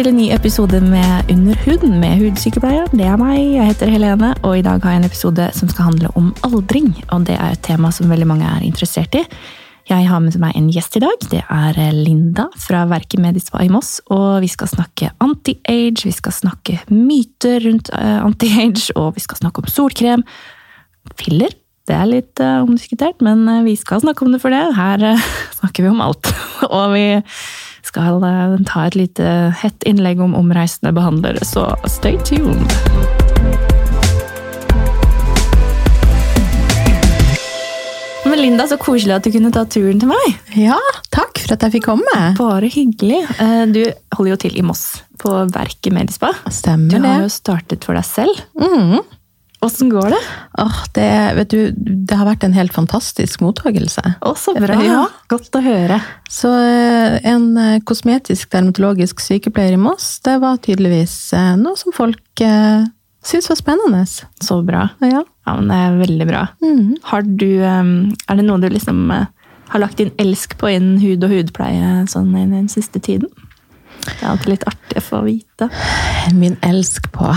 til en ny episode med Under huden med hudsykepleier. Det er meg, jeg heter Helene, og i dag har jeg en episode som skal handle om aldring. Og det er et tema som veldig mange er interessert i. Jeg har med meg en gjest i dag. Det er Linda fra Verket Medispa i Moss. Og vi skal snakke anti-age, vi skal snakke myter rundt eh, anti-age, og vi skal snakke om solkrem. Filler. Det er litt uh, omdiskutert, men uh, vi skal snakke om det for det. Her snakker vi om alt. og vi skal ta et lite hett innlegg om omreisende behandlere, så stay tuned! Men Linda, så koselig at du kunne ta turen til meg. Ja, takk for at jeg fikk komme. Bare hyggelig. Du holder jo til i Moss, på Verket Medispa. Stemmer det. Du har jo startet for deg selv. Mm. Åssen går det? Åh, det, vet du, det har vært en helt fantastisk mottakelse. Å, så bra. Ja. Godt å høre. Så en kosmetisk dermatologisk sykepleier i Moss, det var tydeligvis noe som folk eh, syntes var spennende. Så bra. Ja. ja, men det er veldig bra. Mm. Har du Er det noe du liksom har lagt din elsk på innen hud og hudpleie sånn i den siste tiden? Det er alltid litt artig å få vite. Min elsk på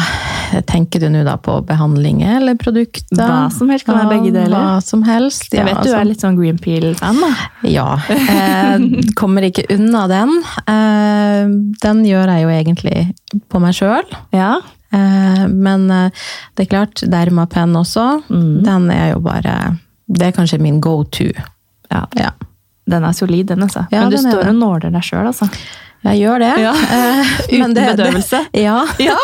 Tenker du nå da på behandlinger eller produkter? Hva som helst kan være begge deler. Hva som helst. Jeg vet du altså. er litt sånn Green Peel-fan, da. Ja. Eh, kommer ikke unna den. Eh, den gjør jeg jo egentlig på meg sjøl. Ja. Eh, men eh, det er klart, Dermapen også. Mm. Den er jo bare Det er kanskje min go to. ja. Ja. Den er solid, den, altså. Ja, Men du står og nåler deg sjøl, altså. Jeg gjør det. Ja. Eh, Uten det- bedøvelse. Det, ja. Ja.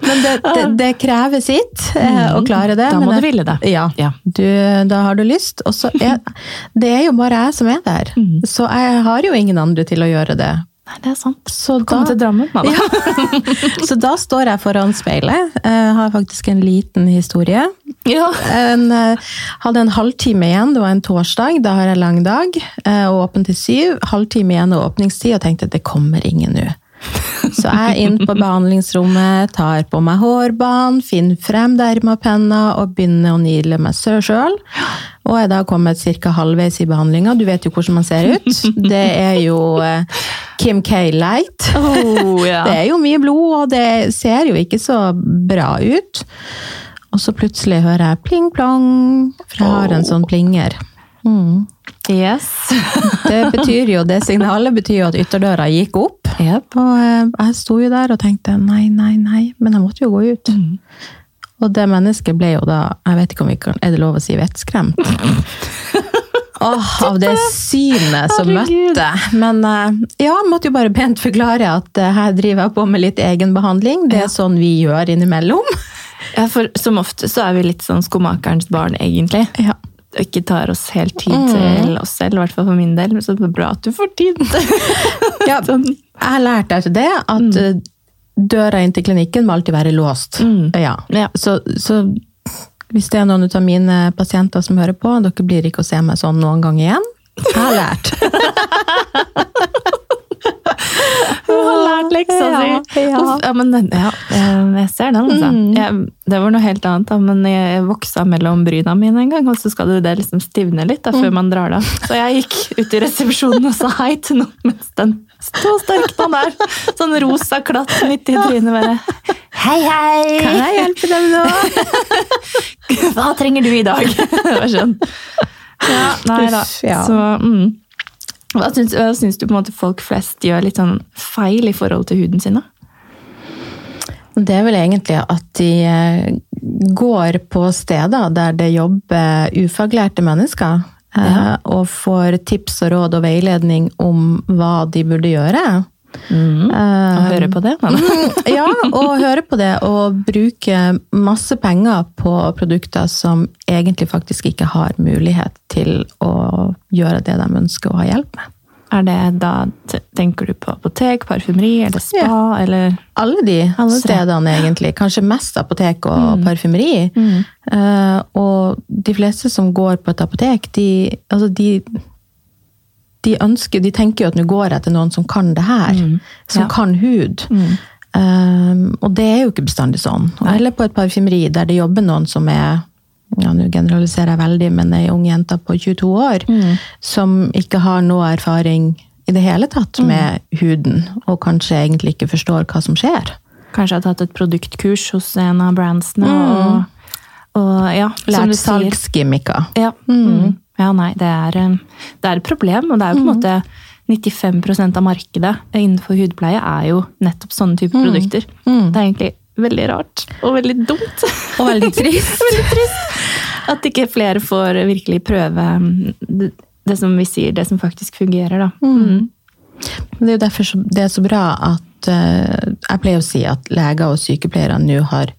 Men det, det, det krever sitt mm. å klare det. Da må men du ville det. Ja. Ja. Du, da har du lyst. Og så er det er jo bare jeg som er der. Mm. Så jeg har jo ingen andre til å gjøre det. Nei, det er sant. Så til da, Drammen, da. Ja. så da står jeg foran speilet. Jeg har faktisk en liten historie. Ja. En, eh, hadde en halvtime igjen, det var en torsdag, da har jeg lang dag, eh, og åpen til syv. Halvtime igjen og åpningstid, og tenkte at det kommer ingen nå. Så jeg er inn på behandlingsrommet, tar på meg hårbånd, finner frem dermapenna og begynner å nile meg sjøl. Og jeg da kommet ca. halvveis i behandlinga. Du vet jo hvordan man ser ut. Det er jo eh, Kim K. Light. Oh, ja. Det er jo mye blod, og det ser jo ikke så bra ut. Og så plutselig hører jeg pling-plong, for jeg har en sånn plinger. Mm. Yes. Det betyr jo, det signalet betyr jo at ytterdøra gikk opp. Yep. Og eh, jeg sto jo der og tenkte nei, nei, nei, men jeg måtte jo gå ut. Og det mennesket ble jo da, jeg vet ikke om vi kan, er det lov å si vettskremt? Åh, av det synet som Herregud. møtte. Men eh, ja, måtte jo bare pent forklare at eh, her driver jeg på med litt egenbehandling. Det er sånn vi gjør innimellom. Ja, for som ofte så er vi litt sånn skomakerens barn, egentlig. Ja. Ikke tar oss helt tid Mm. til oss selv, i hvert fall for min del. Men Så er det bra at du får tid. Ja, sånn. Jeg har lært etter det at mm. døra inn til klinikken må alltid være låst. Mm. Ja. Ja. Så, så hvis det er noen av mine pasienter som hører på, dere blir ikke å se meg sånn noen gang igjen. Jeg har lært. Du har lært leksa si! ja. Ja, men ja, jeg ser den, altså. Mm. Jeg, det var noe helt annet, da, men jeg voksa mellom bryna mine en gang, og så skal det, det liksom stivne litt da, Mm. før man drar det av. Så jeg gikk ut i resepsjonen og sa hei til noen mens den sto størkna der. Sånn rosa klatt midt i trynet bare. Hei, hei! Kan jeg hjelpe dem nå? Hva trenger du i dag? Det var sånn. Ja, nei da. Så, mm. Hva syns, hva syns du på en måte folk flest gjør litt sånn feil i forhold til huden sin? da? Det er vel egentlig at de eh, går på steder der det jobber ufaglærte mennesker. eh, Ja. Og får tips og råd og veiledning om hva de burde gjøre. Mm. Og høre på det? Mm, ja, og høre på det og bruke masse penger på produkter som egentlig faktisk ikke har mulighet til å gjøre det de ønsker å ha hjelp med. Er det da, tenker du på apotek, parfymeri eller spa, Ja. eller Alle de Alle de. stedene, egentlig. Kanskje mest apotek og parfymeri. Mm. Eh, og de fleste som går på et apotek, de, altså de, de ønsker De tenker jo at nå går jeg til noen som kan det her. Som Ja. kan hud. Mm. Um, og det er jo ikke bestandig sånn. Nei. Eller på et parfymeri der det jobber noen som er ja, nå generaliserer jeg veldig, men ei ung jente på 22 år Mm. som ikke har noe erfaring i det hele tatt med huden, og kanskje egentlig ikke forstår hva som skjer. Kanskje har tatt et produktkurs hos en av brandsene. Og, og ja, Lært salgsgimmicker. Ja. Mm. Ja, nei, det er, eh, det er et problem, og det er jo på en måte 95% av markedet innenfor hudpleie er jo nettopp sånne typer produkter. Det er egentlig veldig rart og veldig dumt. Og veldig trist. veldig trist. At ikke flere får virkelig prøve mm, det, som vi sier, det som faktisk fungerer, da. Mm. Det er jo derfor så- det er så bra at eh, Jeg pleier å si at leger og sykepleiere nå har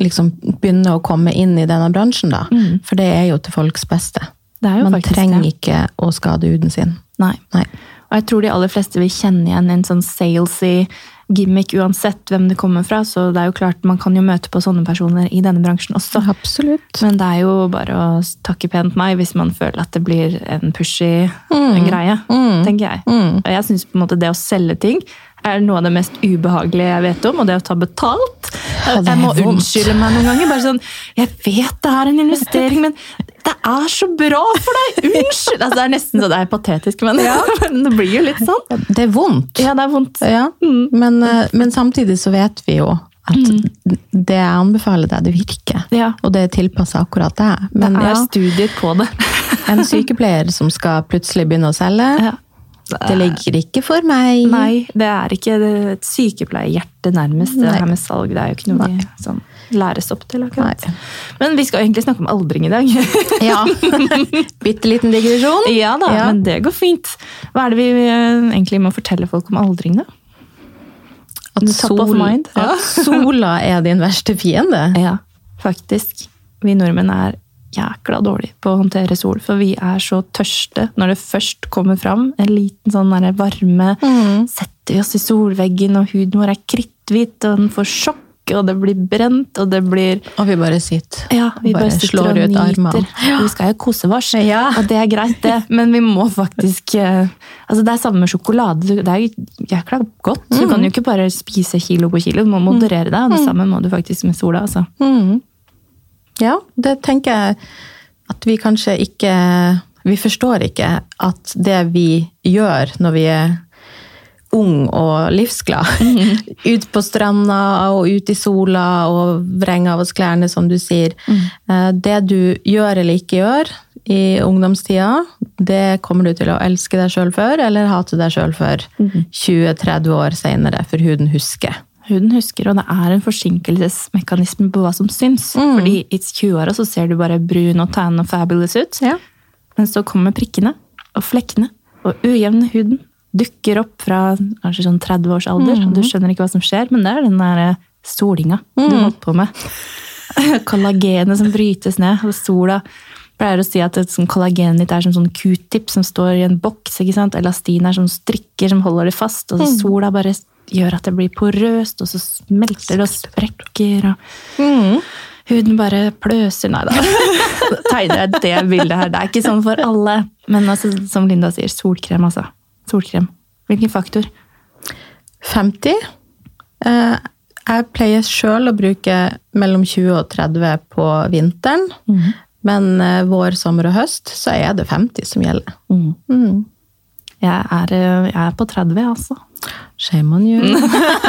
liksom begynner å komme inn i denne bransjen, da. For det er jo til folks beste. Man trenger det. ikke å skade huden sin. Nei. Nei. Og jeg tror de aller fleste vil kjenne igjen en sånn salesy gimmick uansett hvem det kommer fra. Så det er jo klart, man kan jo møte på sånne personer i denne bransjen også. Absolutt. Men det er jo bare å takke pent meg hvis man føler at det blir en pushy greie, tenker jeg. Og jeg syns på en måte det å selge ting er noe av det mest ubehagelige jeg vet om, og det å ta betalt. Ja, jeg må unnskylde meg noen ganger. bare sånn, Jeg vet det er en investering, men det er så bra for deg! Unnskyld! Altså, det er nesten så det er patetisk, men, men det blir jo litt sånn. Det er vondt. Ja, det er vondt. Ja, men, eh, men samtidig så vet vi jo at det jeg anbefaler deg, det virker. Ja. Og det er tilpassa akkurat deg. Det er ja, studier på det. en sykepleier som skal plutselig begynne å selge, Ja. Det ligger ikke for meg. Nei, det er ikke et sykepleierhjerte nærmest. Det Nei. her med salg det er jo ikke noe vi sånn, læres opp til. akkurat. Nei. Men vi skal egentlig snakke om aldring i dag. Ja. Bitte liten digresjon. ja da, Ja. men det går fint. Hva er det vi eh, egentlig må fortelle folk om aldring, da? At, sol. Ja. at sola er din verste fiende. Ja, faktisk. Vi nordmenn er jækla dårlige på å håndtere sol, for vi er så tørste når det først kommer fram. En liten sånn der varme. Setter vi oss i solveggen, og huden vår er kritthvit, og den får sjokk, og det blir brent, og det blir Og vi bare sitter. Ja, vi Bare bare, slår ut armene. Ja. Vi skal jo kose oss, Ja. og det er greit, det. Men vi må faktisk eh, Altså, det er samme med sjokolade. Det er jækla godt. Du kan jo ikke bare spise kilo på kilo. Du må moderere deg. og Det samme må du faktisk med sola. altså. Mm. Ja, det tenker jeg at vi kanskje ikke Vi forstår ikke at det vi gjør når vi er ung og livsglad, ut på stranda og ut i sola og vrenge av oss klærne, som du sier mm. Det du gjør eller ikke gjør i ungdomstida, det kommer du til å elske deg sjøl for, eller hate deg sjøl for 20-30 år seinere, for huden husker. Huden husker, og det er en forsinkelsesmekanisme på hva som syns. Fordi i 20-åra så ser du bare brun og tan og fabulous ut. Ja. Men så kommer prikkene og flekkene og ujevne huden. Dukker opp fra kanskje sånn 30 års alder. Mm. Du skjønner ikke hva som skjer, men det er den der solinga solinga du holdt på med. Kollagenet som brytes ned. Og sola pleier å si at et sånn kollagenet ditt er som sånn q-tip som står i en boks. ikke sant? Elastin er som strikker som holder det fast. Og så sola bare gjør at det blir porøst, og så smelter det og sprekker. og Huden bare pløser Nei da. Tegner jeg det bildet her. Det er ikke sånn for alle. Men altså, som Linda sier, solkrem, altså. Solkrem. Hvilken faktor? 50. Eh, Jeg pleier sjøl å bruke mellom 20 og 30 på vinteren. Men eh, vår, sommer og høst så er det 50 som gjelder. Mm. Jeg er, eh, jeg er på 30, altså. Shame on you.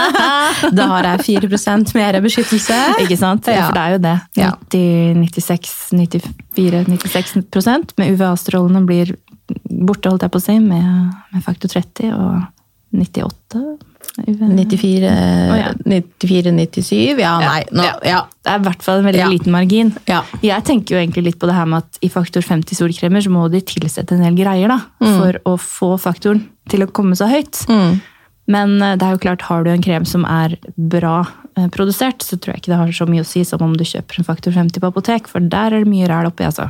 da har jeg 4% mer beskyttelse. Ikke sant? Ja. For det er jo det. Ja. 90, 96, 94, 96% Men UVA-strålene blir borte, holdt jeg på å si, med, med faktor 30 og 98. 94, Å, ja. 94 97 Ja, nei. Nå, Ja. Det er i hvert fall en veldig liten margin. Ja. Jeg tenker jo egentlig litt på det her med at i faktor 50 solkremer så må de tilsette en del greier da, for å få faktoren til å komme så høyt. Mm. Men eh, det er jo klart, har du en krem som er bra eh, produsert, så tror jeg ikke det har så mye å si som om du kjøper en faktor 50 på apotek, for der er det mye ræl oppi, altså.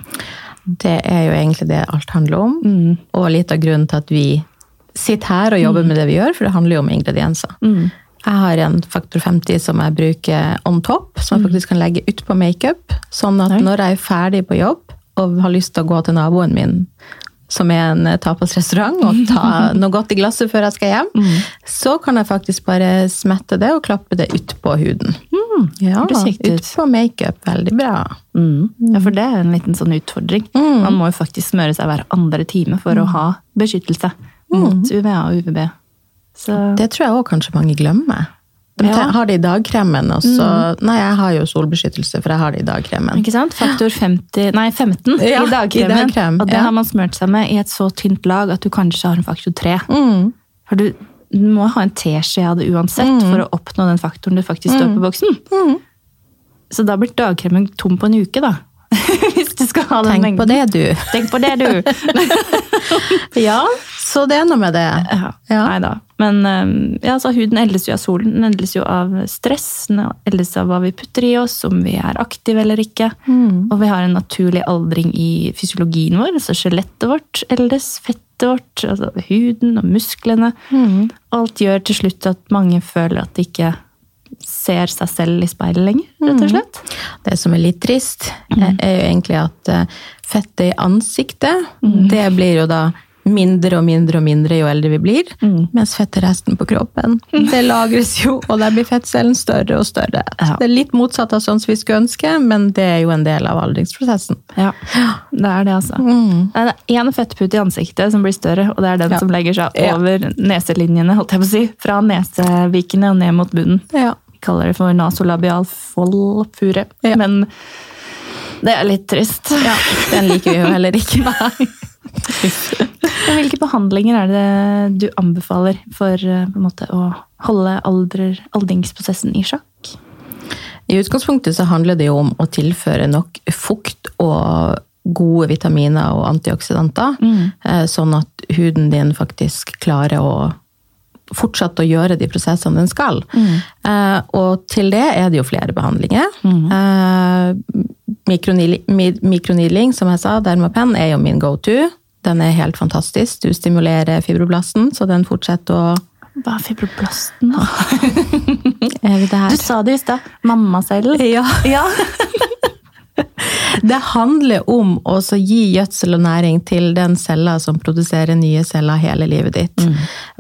Det er jo egentlig det alt handler om. Mm. Og litt av grunnen til at vi sitter her og jobber med det vi gjør, for det handler jo om ingredienser. Mm. Jeg har en faktor 50 som jeg bruker on top, som jeg faktisk kan legge utpå makeup. Sånn at når jeg er ferdig på jobb og har lyst til å gå til naboen min, som er en eh, tapasrestaurant, og ta noe godt i glasset før jeg skal hjem, så kan jeg faktisk bare smette det og klappe det utpå huden. Ja, kjekt ut. utpå makeup. Veldig bra. Mm. Ja, for det er en liten sånn utfordring. Man må jo faktisk smøre seg hver andre time for å ha beskyttelse. mot UVA og UVB. Så Det tror jeg òg kanskje mange glemmer. De Ja. har det i dagkremen, og så Nei, jeg har jo solbeskyttelse, for jeg har det i dagkremen. Ikke sant? Faktor 50, nei 15 Ja, i dagkremen. i dagkrem, og det ja. har man smurt seg med i et så tynt lag at du kanskje har en faktor 3. Mm. For du, du må ha en teskje av det uansett for å oppnå den faktoren du faktisk står på boksen. Mm. Så da blir dagkremen tom på en uke, da. Hvis du skal ha den Tenk på det, du. Tenk på det, du! Ja, så det er noe med det. Ja. Ja. Nei da. Men um, ja, så huden eldes jo av solen. Den eldes jo av stress. Den eldes av hva vi putter i oss, om vi er aktive eller ikke. Mm. Og vi har en naturlig aldring i fysiologien vår. altså skjelettet vårt eldes, fettet vårt, altså huden og musklene. Mm. Alt gjør til slutt at mange føler at de ikke ser seg selv i speilet lenger, rett og slett. Det som er litt trist, er er jo egentlig at eh, fettet i ansiktet, det blir jo da mindre og mindre og mindre jo eldre vi blir, mens fettet resten på kroppen, det lagres jo, og der blir fettcellen større og større. Ja. Det er litt motsatt av sånn som vi skulle ønske, men det er jo en del av aldringsprosessen. Ja, det er det, altså. Det er én fettpute i ansiktet som blir større, og det er den Ja. som legger seg over neselinjene, holdt jeg på å si. Fra nesevikene og ned mot bunnen. Ja. Vi kaller det for nasolabial foldfure. Ja. Men det er litt trist. ja, den liker vi jo heller ikke. Men hvilke behandlinger er det du anbefaler for eh, på en måte, å holde alder, aldringsprosessen i sjakk? I utgangspunktet så handler det jo om å tilføre nok fukt og gode vitaminer og antioksidanter, mm. sånn at huden din faktisk klarer å fortsette å gjøre de prosessene den skal. Eh, og til det er det jo flere behandlinger. Eh, mikronil- som jeg sa, Dermapen, er jo min go-to. Den er helt fantastisk. Du stimulerer fibroblasten, så den fortsetter å Hva er fibroblasten, da? Er vi der? Du sa det i stad. selv. Ja. ja. Det handler om å gi gjødsel og næring til den cella som produserer nye celler hele livet ditt.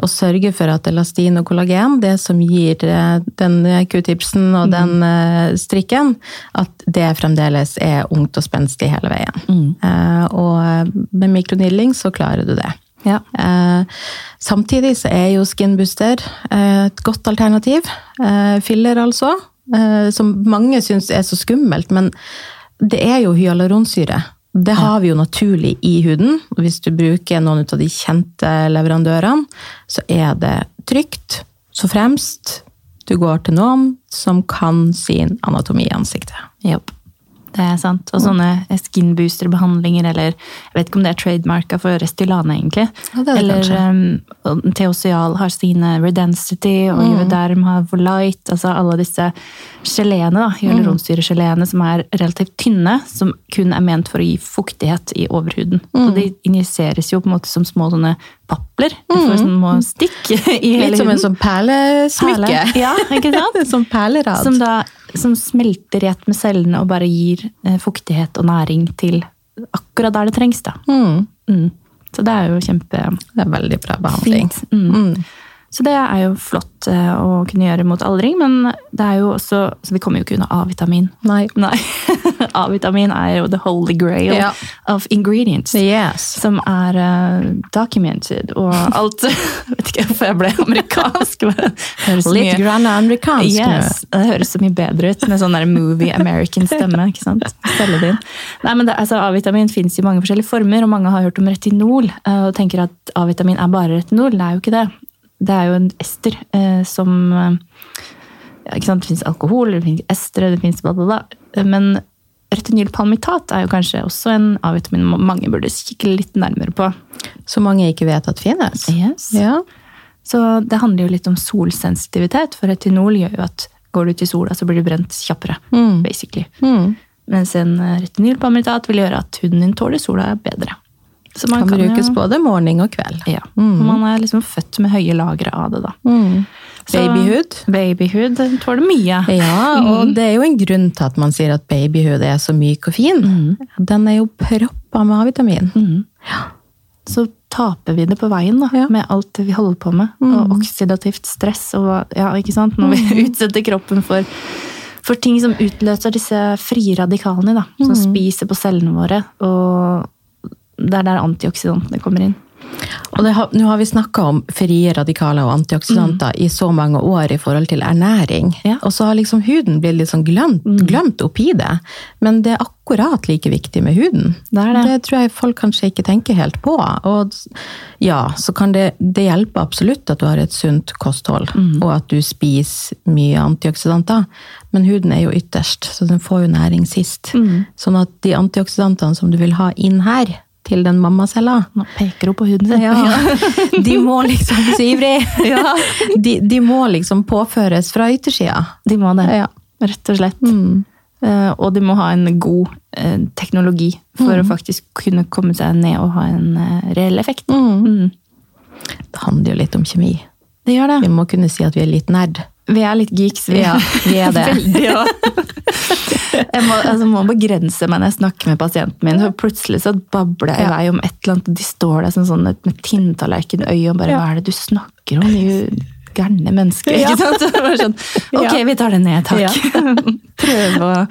Og sørge for at elastin og kollagen, det som gir eh, den q-tipsen og den eh, strikken, at det fremdeles er ungt og spenstig hele veien. Mm. Og med mikronidling så klarer du det. ja. Eh, samtidig så er jo Skin Booster eh, et godt alternativ. Eh, filler, altså. Eh, som mange syns er så skummelt, men det er jo hyaluronsyre. Det har vi jo naturlig i huden. Hvis du bruker noen av de kjente leverandørene, så er det trygt. Så fremst du går til noen som kan sin anatomi i ansiktet. Jopp. Det er sant. Og sånne skin booster-behandlinger, eller jeg vet ikke om det er trademarka for Restylane, egentlig. Ja, det det eller um, Theosial har sine Redensity, og Mm. Juvederm har Volite. Altså alle disse geleene, da, Mm. hyaluronsyregeleene, som er relativt tynne, som kun er ment for å gi fuktighet i overhuden. Mm. Og de injiseres jo på en måte som små sånne papler. Mm. får små stikk i hele huden. Litt som en sånn perlesmykke. Perle. Ja, ikke sant? som perlerad. Som da som smelter i ett med cellene og bare gir eh, fuktighet og næring til akkurat der det trengs. da. Mm. Mm. Så det er jo kjempe Det er veldig bra behandling. Mm. Mm. Så det er jo flott eh, å kunne gjøre mot aldring, men det er jo også Så vi kommer jo ikke unna A-vitamin. Nei. Nei. A-vitamin er jo the holy grail Ja. of ingredients. Yes. Som er uh, documented og alt Jeg Vet ikke hvorfor jeg ble amerikansk. Litt mye- grann amerikansk Yes, Det høres så mye bedre ut med sånn der movie American stemme. ikke sant? Inn. Nei, men det, altså, A-vitamin fins i mange forskjellige former, og mange har hørt om retinol eh, og tenker at A-vitamin er bare retinol. Det er jo ikke det. Det er jo en ester eh, som eh, ja, ikke sant? Det fins alkohol, det fins estere, det fins bla, bla, bla. Men retinylpalmitat er jo kanskje også en A-vitamin mange burde kikke litt nærmere på. Så mange ikke vet at finnes. Yes. Ja. Så det handler jo litt om solsensitivitet, for retinol gjør jo at går du ut i sola, så blir du brent kjappere. Mm. basically. Mm. Mens en eh, retinylpalmitat vil gjøre at huden din tåler sola bedre. Så man Kan kan, brukes jo, både morgen og kveld. Ja. Man er liksom født med høye lagre av det, da. Mm. Babyhud. Babyhud den tåler mye. Ja, og det er jo en grunn til at man sier at babyhud er så myk og fin. Den er jo proppa med A-vitamin. Så taper vi det på veien da, Ja. med alt det vi holder på med. Og oksidativt stress og ja, ikke sant? Når vi utsetter kroppen for, for ting som utløser disse frie radikalene, da, som spiser på cellene våre. Og det er der antioksidantene kommer inn. Og det har- Nå har vi snakka om frie radikaler og antioksidanter i så mange år i forhold til ernæring. Mm. Ja. Mm. Og så har liksom huden blitt liksom glemt, glemt oppi det. Men det er akkurat like viktig med huden. Det er det. tror jeg folk kanskje ikke tenker helt på. Og ja, så kan det, det hjelpe absolutt at du har et sunt kosthold, Mm. og at du spiser mye antioksidanter. Men huden er jo ytterst, så den får jo næring sist. Mm. Sånn at de antioksidantene som du vil ha inn her, til den mammacella, Nå peker hun på huden sin. ja, de må liksom Så ivrig! De, de må liksom påføres fra yttersida. De må det. Ja. Rett og slett. Mm. Eh, og de må ha en god eh, teknologi for Mm. å faktisk kunne komme seg ned og ha en eh, reell effekt. Mm. Mm. Det handler jo litt om kjemi. Det gjør det. Vi må kunne si at vi er litt nerd. Vi er litt geeks, vi. Ja, vi er det. Veldig, ja. Jeg må, altså, må begrense meg når jeg snakker med pasienten min. For plutselig så babler jeg i Ja. vei om et eller annet, og de står der sånn, sånn med tinntallerken i øyet og bare Ja. Hva er det du snakker om? Gærne mennesker. Ja. Ikke sant? Sånn, ok, vi tar det ned, takk. Ja. Prøve å,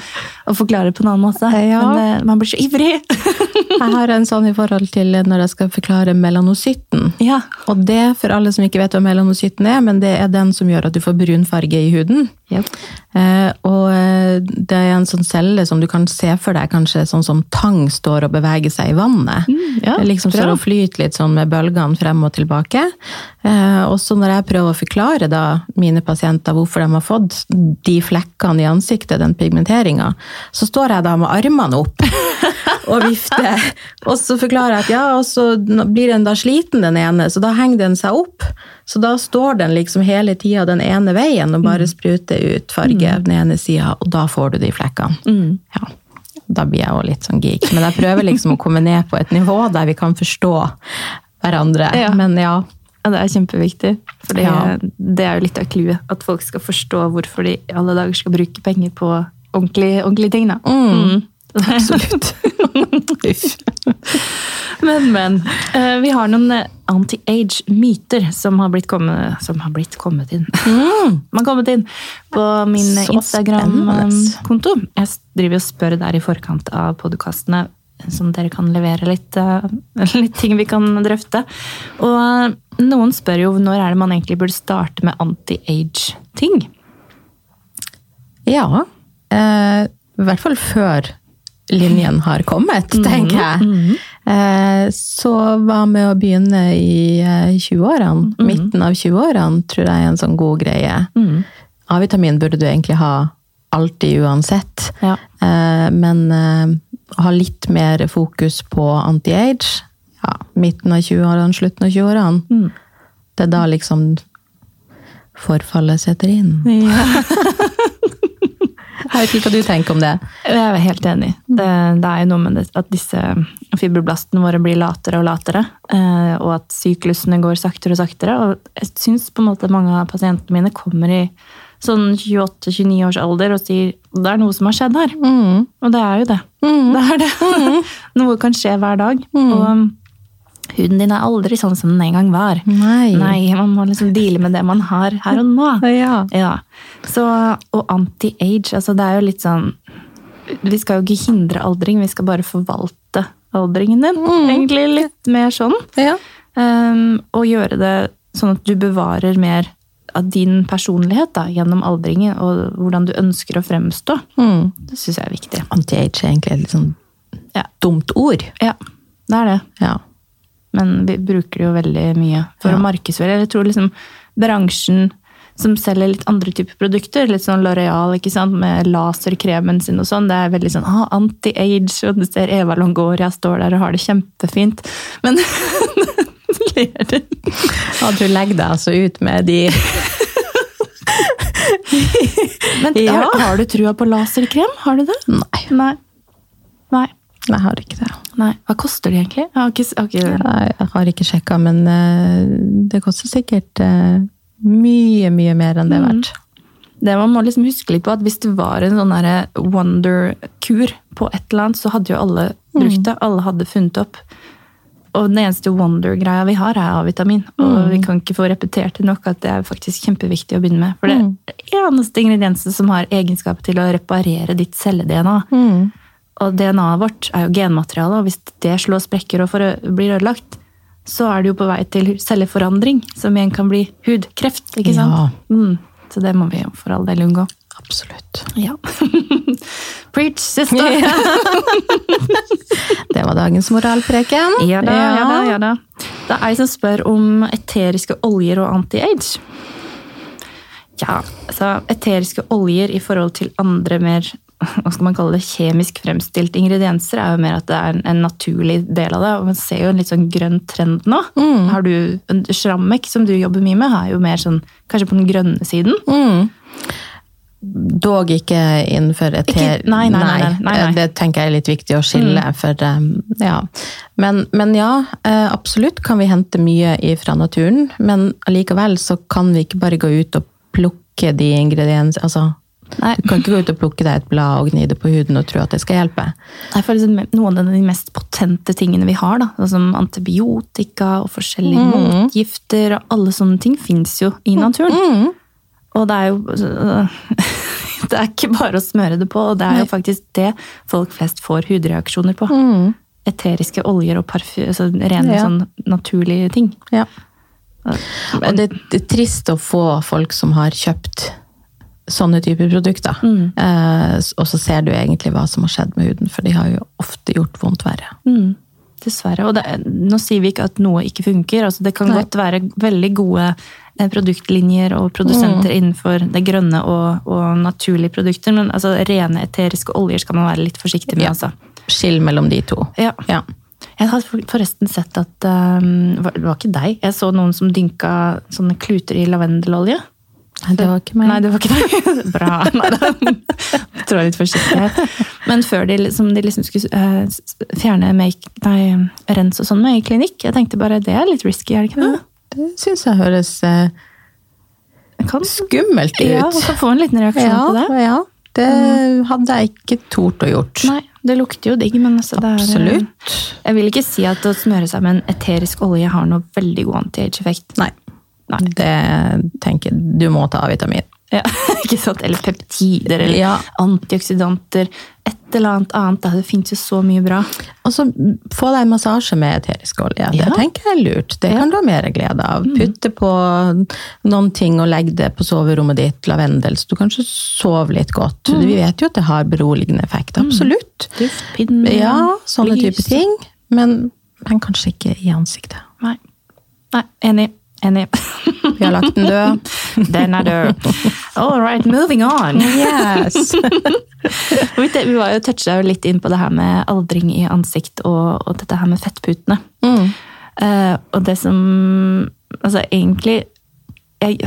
å forklare på en annen måte. Ja. Men uh, man blir så ivrig. Jeg har en sånn i forhold til når jeg skal forklare melanocytten. Ja. Og det, for alle som ikke vet hva melanocytten er, men det er den som gjør at du får brun farge i huden. Yep. Eh, og eh, det er en sånn celle som du kan se for deg kanskje sånn som tang står og beveger seg i vannet. Mm, ja, liksom står og flyter litt sånn med bølgene frem og tilbake. Eh, og så når jeg prøver å forklare da mine pasienter hvorfor de har fått de flekkene i ansiktet, den pigmenteringa, så står jeg da med armene opp og vifter. Og så forklarer jeg at ja, og så blir den da sliten den ene, så da henger den seg opp. Så da står den liksom hele tida den ene veien og bare spruter ut farge den ene sida, og da får du de flekkene. Mm. Ja. Da blir jeg jo litt sånn geek. Men jeg prøver liksom å komme ned på et nivå der vi kan forstå hverandre. Ja. Men ja. Ja, det er kjempeviktig. For det, Ja. det er jo litt av clouet. At folk skal forstå hvorfor de alle dager skal bruke penger på ordentlige, ordentlige ting. Da. Mm. Absolutt. men, men. eh, Vi har noen eh, anti-age-myter som som har blitt kommet inn. Mm. Man har kommet inn på min Instagram-konto. Jeg driver og spør der i forkant av podkastene, som dere kan levere litt, eh, litt ting vi kan drøfte. Og eh, noen spør jo når er det man egentlig burde starte med anti-age-ting. Ja. Eh, I hvert fall før linjen har kommet, tenker jeg. Eh, så hva med å begynne i eh, 20-årene? Midten av 20-årene tror jeg er en sånn god greie. A-vitamin burde du egentlig ha alltid uansett. Ja. Eh, men ha litt mer fokus på anti-age. Ja, midten av 20-årene, slutten av 20-årene. Det er da liksom forfallet setter inn. Jeg vet ikke hva du tenker om det. Jeg er helt enig. Det, det er jo noe med det, at disse fibroblastene våre blir latere og latere. eh, Og at syklusene går saktere og saktere. Og jeg syns på en måte mange av pasientene mine kommer i sånn 28-29 års alder og sier det er noe som har skjedd her. Mm. Og det er jo det. Det er det. Noe kan skje hver dag. Og um, huden din er aldri sånn som den en gang var. Nei. Nei, man må liksom deale med det man har her og nå. Ja. Ja. Så, og anti-age, altså det er jo litt sånn Vi skal jo ikke hindre aldring, vi skal bare forvalte aldringen din. Egentlig litt mer sånn. ja. Um, og gjøre det sånn at du bevarer mer av din personlighet da, gjennom aldringen, og hvordan du ønsker å fremstå. Mm. Det syns jeg er viktig. Anti-age er egentlig et litt sånn Ja. dumt ord. ja, det er det. Ja. Men vi bruker det jo veldig mye for Ja. å markedsføre. Jeg tror liksom bransjen som selger litt andre typer produkter, litt sånn L'Oreal med laserkremen sin og sånn, det er veldig sånn ah, anti-age, og du ser Eva Longoria står der og har det kjempefint. Men ler du? Ja, du legger deg altså ut med de Men Ja. har, har du trua på laserkrem? Har du det? Nei, Nei. Nei. Jeg har ikke det. Nei. Hva koster de egentlig? Jeg har ikke, jeg har ikke... Jeg har ikke sjekka, men eh, det koster sikkert eh, mye, mye mer enn det er verdt. Det man må liksom huske litt på, at hvis det var en sånn wonder-kur på et eller annet, så hadde jo alle brukt det. Alle hadde funnet opp. Og den eneste wonder-greia vi har, er A-vitamin. Og vi kan ikke få repetert det nok at det er faktisk kjempeviktig å begynne med. For det er det eneste ingrediensen som har egenskap til å reparere ditt celle-DNA. Og DNA-et vårt er jo genmateriale, og hvis det slår sprekker og blir ødelagt, så er det jo på vei til celleforandring, som igjen kan bli hudkreft. ikke sant? Ja. Mm. Så det må vi jo for all del unngå. Absolutt. Ja. Preach, sister! Det var dagens moralpreken. Ja da, ja da, ja da. Det er ei som spør om eteriske oljer og anti-age. Ja, altså eteriske oljer i forhold til andre mer hva skal man kalle det, kjemisk fremstilte ingredienser, er jo mer at det er en, naturlig del av det. Og man ser jo en litt sånn grønn trend nå. Har du, Shrammek, som du jobber mye med, er jo mer sånn kanskje på den grønne siden. Mm. Dog ikke innenfor et Ikke- nei, nei, nei, nei. Det tenker jeg er litt viktig å skille. For, um, ja. men, men ja, eh, absolutt kan vi hente mye fra naturen. Men allikevel så kan vi ikke bare gå ut og plukke de ingrediensene. Altså, Nei. du kan ikke gå ut og plukke deg et blad og gni det på huden og tro at det skal hjelpe. Det er faktisk noen av de mest potente tingene vi har, da, som antibiotika og forskjellige motgifter og alle sånne ting, fins jo i naturen. Og det er jo Det er ikke bare å smøre det på, og det er jo faktisk det folk flest får hudreaksjoner på. Eteriske oljer og parfy, altså rene Ja. sånn naturlige ting. Ja. Og det, det er trist å få folk som har kjøpt sånne typer produkter. Eh, og så ser du egentlig hva som har skjedd med huden, for de har jo ofte gjort vondt verre. Mm, dessverre. Og det, nå sier vi ikke at noe ikke funker. Altså, det kan Nei. godt være veldig gode eh, produktlinjer og produsenter innenfor det grønne og, og naturlige produkter, men altså, rene eteriske oljer skal man være litt forsiktig med. Ja. Altså. Skill mellom de to. Ja. Ja. Jeg har forresten sett at um, Det var ikke deg. Jeg så noen som dynka sånne kluter i lavendelolje. Nei, det var ikke meg. Nei, det var ikke deg. Bra. Nei, da tror jeg litt forsiktig her. Men før de, de liksom skulle eh, fjerne make, nei, rens og sånn med i klinikk, jeg tenkte bare det er litt risky, er det ikke det? Det syns jeg høres eh, kan, skummelt ut. ja, kan få en liten reaksjon ja, på det. ja. Det hadde jeg ikke tort å gjort. Nei, det lukter jo digg, men altså, det er Absolutt. Jeg vil ikke si at å smøre seg med en eterisk olje har noe veldig god anti-age-effekt. Nei. Nei. Det tenker. Du må ta A-vitamin. Ja, ikke sant? Eller peptider, eller Ja. antioksidanter. Et eller annet annet. Det fins jo så mye bra. Og så få deg en massasje med eterisk olje. Ja. Det tenker jeg er lurt. Det kan du ha mer glede av. Putte på noen ting og legge det på soverommet ditt, lavendel, så du kanskje sover litt godt. Vi vet jo at det har beroligende effekt. Absolutt. Duftpinner. Ja, sånne lys. type ting. Men, men kanskje ikke i ansiktet. Nei. Nei, enig. Enig. Vi har lagt den død. Den er død. All right, moving on. Yes! Vi var jo toucha litt inn på det her med aldring i ansikt og, og dette her med fettputene. Mm. Uh, og det som Altså, egentlig jeg,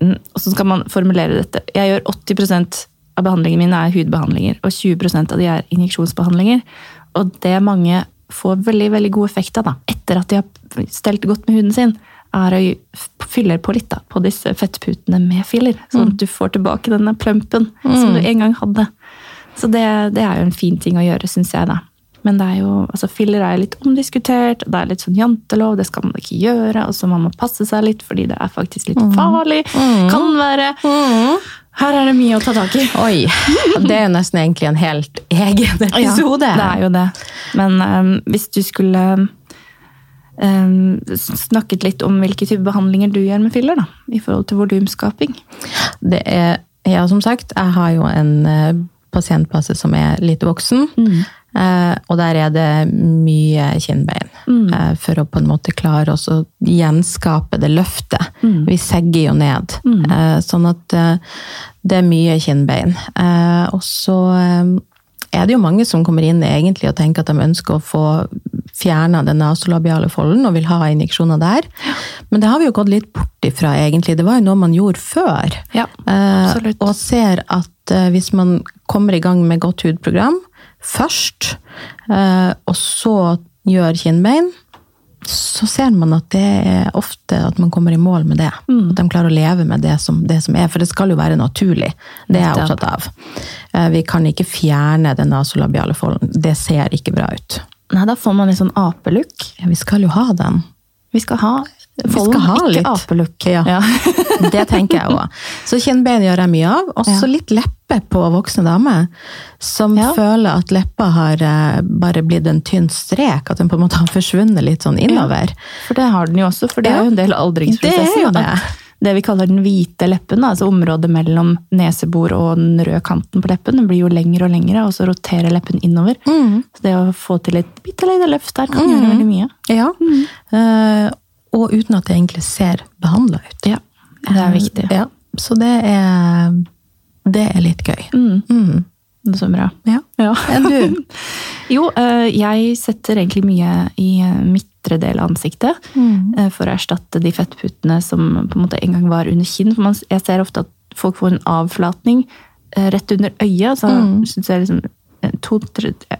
Hvordan skal man formulere dette? Jeg gjør 80% av behandlingene mine er hudbehandlinger, og 20% av de er injeksjonsbehandlinger. Og det mange får veldig veldig god effekt av da, etter at de har stelt godt med huden sin, er å fylle på litt da, på disse fettputene med filler. Sånn at du får tilbake denne plumpen som du en gang hadde. Så det, det er jo en fin ting å gjøre, syns jeg. da. Men det er jo, altså filler er litt omdiskutert, det er litt sånn jantelov, det skal man ikke gjøre. Og så man må passe seg litt, fordi det er faktisk litt farlig. Kan være. Her er det mye å ta tak i. Oi! Det er jo nesten egentlig en helt egen episode. Ja, det er jo det. Men um, hvis du skulle øhm, snakket litt om hvilke type behandlinger du gjør med filler, da, i forhold til volumskaping. Det er, ja, som sagt, jeg har jo en eh, pasientbase som er litt voksen. Eh, og der er det mye kinnbein. Eh, for å på en måte klare oss å gjenskape det løftet. Vi segger jo ned. Eh, sånn at det er mye kinnbein. Eh, og så er det jo mange som kommer inn egentlig og tenker at de ønsker å få fjerna den nasolabiale folden og vil ha injeksjoner der. Men det har vi jo gått litt bort ifra, egentlig. Det var jo noe man gjorde før. Ja, Eh, og ser at eh, hvis man kommer i gang med godt hudprogram først, eh, og så gjør kinnbein, så ser man at det er ofte at man kommer i mål med det. Mm. At de klarer å leve med det som, det som er, for det skal jo være naturlig. Det er jeg opptatt av. Eh, Vi kan ikke fjerne den nasolabiale folden. Det ser ikke bra ut. Nei, da får man litt sånn apelook. Ja, vi skal jo ha den. Vi skal ha Vi skal ha ikke apelook. Ja. Ja. Det tenker jeg òg. Så kinnbein gjør jeg mye av. Også Ja. litt leppe på voksne damer som føler at leppa har eh, bare blitt en tynn strek, at den på en måte har forsvunnet litt sånn innover. For det har den jo også, for det er jo en del av aldringsprosessen. Det er jo det. Det vi kaller den hvite leppen, altså området mellom nesebor og den røde kanten på leppen, den blir jo lengre og lengre, og så roterer leppen innover. Mm. Så det å få til et bitte lite løft der kan gjøre veldig mye. Ja. Eh, og uten at det egentlig ser behandla ut. Ja, det er viktig. Ja. Så det er, det er litt gøy. Mm, Mm. det så bra. Ja. Ja. Du? Jo, uh, jeg setter egentlig mye i eh, midtre del av ansiktet. Mm. eh, For å erstatte de fettputtene som på en måte en gang var under kinn. For man, jeg ser ofte at folk får en avflatning eh, rett under øyet. Så Mm. synes jeg liksom eh, to,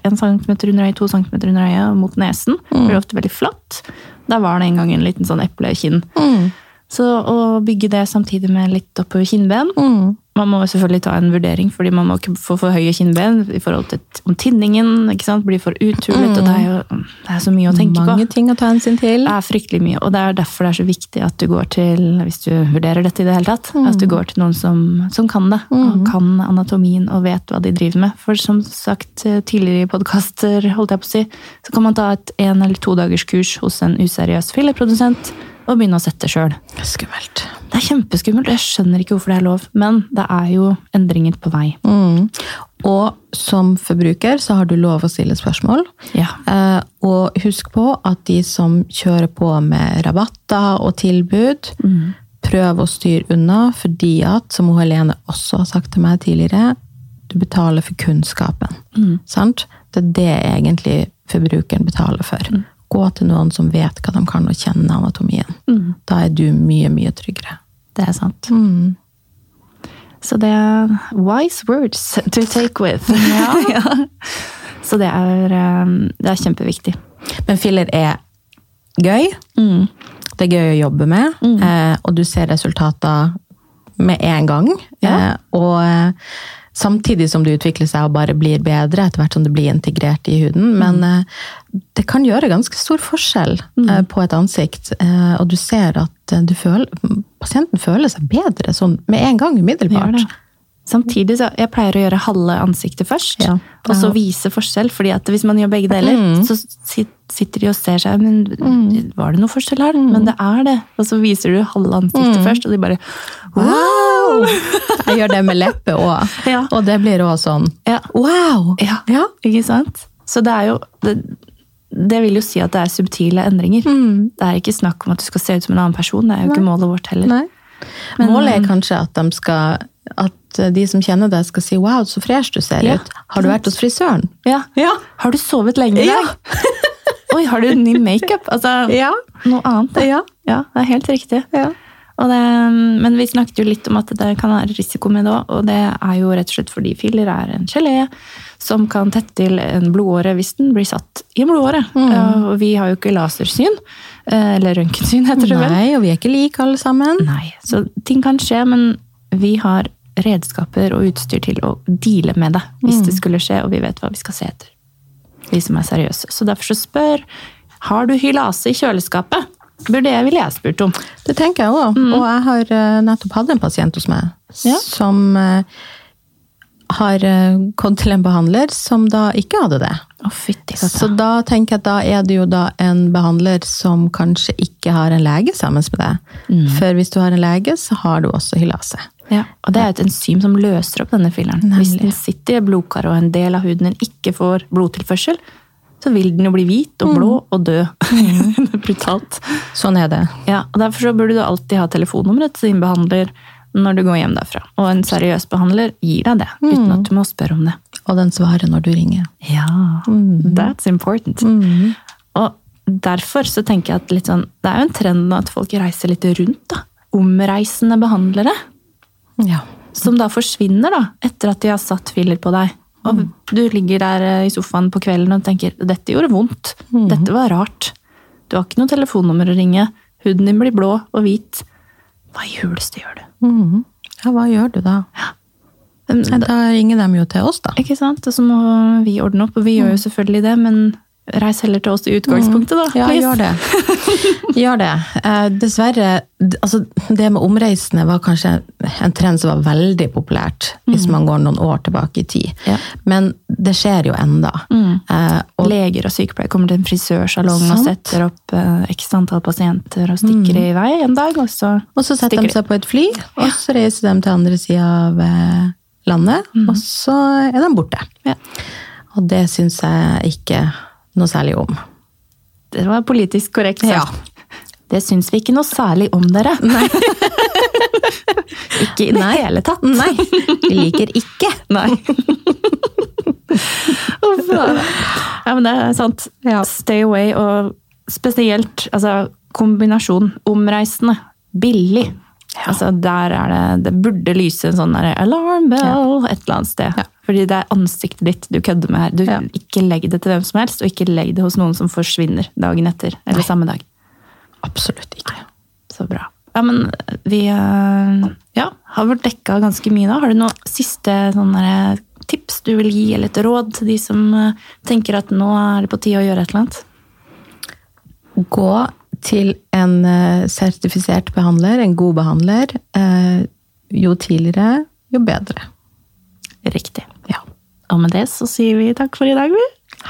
en centimeter under øyet, to centimeter under øyet mot nesen. Mm. Blir ofte veldig flatt. Der var det en gang en liten sånn eplekinn. Mm. Så å bygge det samtidig med litt oppover kinnben Mm. Man må selvfølgelig ta en vurdering, fordi man må ikke få for høye kinnben i forhold til om tinningen ikke sant, blir for uthulet. og Det er jo det er så mye å tenke Mange på. ting å ta hensyn til. Det er fryktelig mye, og det er derfor det er så viktig at du går til, hvis du vurderer dette i det hele tatt, at du går til noen som, som kan det, og kan anatomien og vet hva de driver med. For som sagt eh, tidligere i podkaster, holdt jeg på å si, så kan man ta et en eller to dagers kurs hos en useriøs fillerprodusent og begynne å sette sjøl. Skummelt. Det er kjempeskummelt, jeg skjønner ikke hvorfor det er lov, men det er jo endringer på vei. Mm. Og som forbruker så har du lov å stille spørsmål. Ja. Eh, og husk på at de som kjører på med rabatter og tilbud, prøv å styre unna, fordi at, som Helene også har sagt til meg tidligere, du betaler for kunnskapen. Sant? Det er det egentlig forbrukeren betaler for. Gå til noen som vet hva de kan og kjenner anatomien. Da er du mye, mye tryggere. Det er sant. Mm. Så det er wise words to take with. Ja. Så det er, eh, det er kjempeviktig. Men filler er gøy. Det er gøy å jobbe med, eh, og du ser resultater med en gang. Ja. Eh, og eh, samtidig som det utvikler seg og bare blir bedre etter hvert som det blir integrert i huden. Men mm. det kan gjøre ganske stor forskjell mm. på et ansikt, eh, og du ser at eh, du føler, pasienten føler seg bedre sånn med en gang, umiddelbart. Samtidig så jeg pleier å gjøre halve ansiktet først, Ja. og så vise forskjell. fordi at hvis man gjør begge deler, så sitter de og ser seg men Var det noe forskjell her? Men det er det. Og så viser du halve ansiktet først, og de bare Wow! Jeg gjør det med leppe òg, Ja. og det blir òg sånn Ja. wow! Ja, Ja. ikke sant? Så det er jo det, det vil jo si at det er subtile endringer. Mm. Det er ikke snakk om at du skal se ut som en annen person. Det er jo ikke målet vårt heller. Nei. Målet er kanskje at, de skal, at de som kjenner deg, skal si 'wow, så fresh du ser Ja. ut'. Har du vært hos frisøren? Ja. Ja. Har du sovet lenge i Ja. dag? Oi, har du ny makeup? Altså, Ja. noe annet. da. Ja. ja, det er helt riktig. Ja. Og det, men vi snakket jo litt om at det kan være risiko med det òg, og det er jo rett og slett fordi filler er en gelé som kan tette til en blodåre hvis den blir satt i en blodåre. Mm. Og vi har jo ikke lasersyn, eh, eller røntgensyn heter det vel. Nei, og vi er ikke like alle sammen. Nei, så ting kan skje, men vi har redskaper og utstyr til å deale med det hvis det skulle skje, og vi vet hva vi skal se etter. Vi som er seriøse. Så derfor så spør har du hylase i kjøleskapet. Burde jeg ville jeg spurt om. Det tenker jeg òg. Og jeg har eh, nettopp hatt en pasient hos meg Ja. som eh, har kommet gått til en behandler som da ikke hadde det. Å, fytti Så da tenker jeg at da er det jo da en behandler som kanskje ikke har en lege sammen med deg. For hvis du har en lege, så har du også hylase. Ja, og det er et enzym som løser opp denne filleren. Hvis den sitter i blodkaret og en del av huden din ikke får blodtilførsel, så vil den jo bli hvit og blå og dø. det er brutalt. Sånn er det. Ja, og Derfor så burde du alltid ha telefonnummeret til din behandler når du går hjem derfra. Og en seriøs behandler gir deg det, uten at du må spørre om det. Og den svarer når du ringer. Ja, that's important. Og derfor så tenker jeg at sånn, det er jo en trend nå at folk reiser litt rundt. da. Omreisende behandlere. Ja. Som da forsvinner da, etter at de har satt filler på deg. Og du ligger der eh, i sofaen på kvelden og tenker dette gjorde vondt. Dette var rart. Du har ikke noe telefonnummer å ringe. Huden din blir blå og hvit. Hva i huleste gjør du? Mm. ja, hva gjør du da? Men, Da ringer de jo til oss, da. Ikke sant? Og så må vi ordne opp, og vi gjør jo selvfølgelig det, men reis heller til oss i utgangspunktet, da. Ja, please. gjør det. Gjør det. Eh, dessverre, altså, det med omreisende var kanskje en trend som var veldig populært, hvis man går noen år tilbake i tid. Ja. Men det skjer jo enda. Eh, og Leger og sykepleiere kommer til en frisørsalong og setter opp eh, x antall pasienter og stikker i vei en dag, og så, Og så setter de seg på et fly, og så reiser de til andre sida av eh, landet, og så er de borte. Ja. Og det syns jeg ikke noe særlig om. Det var politisk korrekt sagt. Ja. Det syns vi ikke noe særlig om dere. ikke i det Nei. hele tatt. Nei, vi liker ikke. Nei. Ja. ja, men det er sant. Ja. Stay away, og spesielt altså, kombinasjon omreisende, billig. Altså, der er det, det burde lyse en sånn alarm bell et eller annet sted. Ja. Fordi det er ansiktet ditt du kødder med her. Du, Ja. Ikke legg det til hvem som helst, og ikke legg det hos noen som forsvinner dagen etter. Eller Nei. samme dag. Absolutt ikke. Så bra. Ja, men vi eh, ja, har vært dekka ganske mye da. Har du noen siste tips du vil gi, eller et råd til de som eh, tenker at nå er det på tide å gjøre et eller annet? Gå til en eh, sertifisert behandler, en god behandler. Eh, jo tidligere, jo bedre. Riktig. Ja. Og med det så sier vi takk for i dag, vi.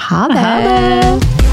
Ha det! Ha det!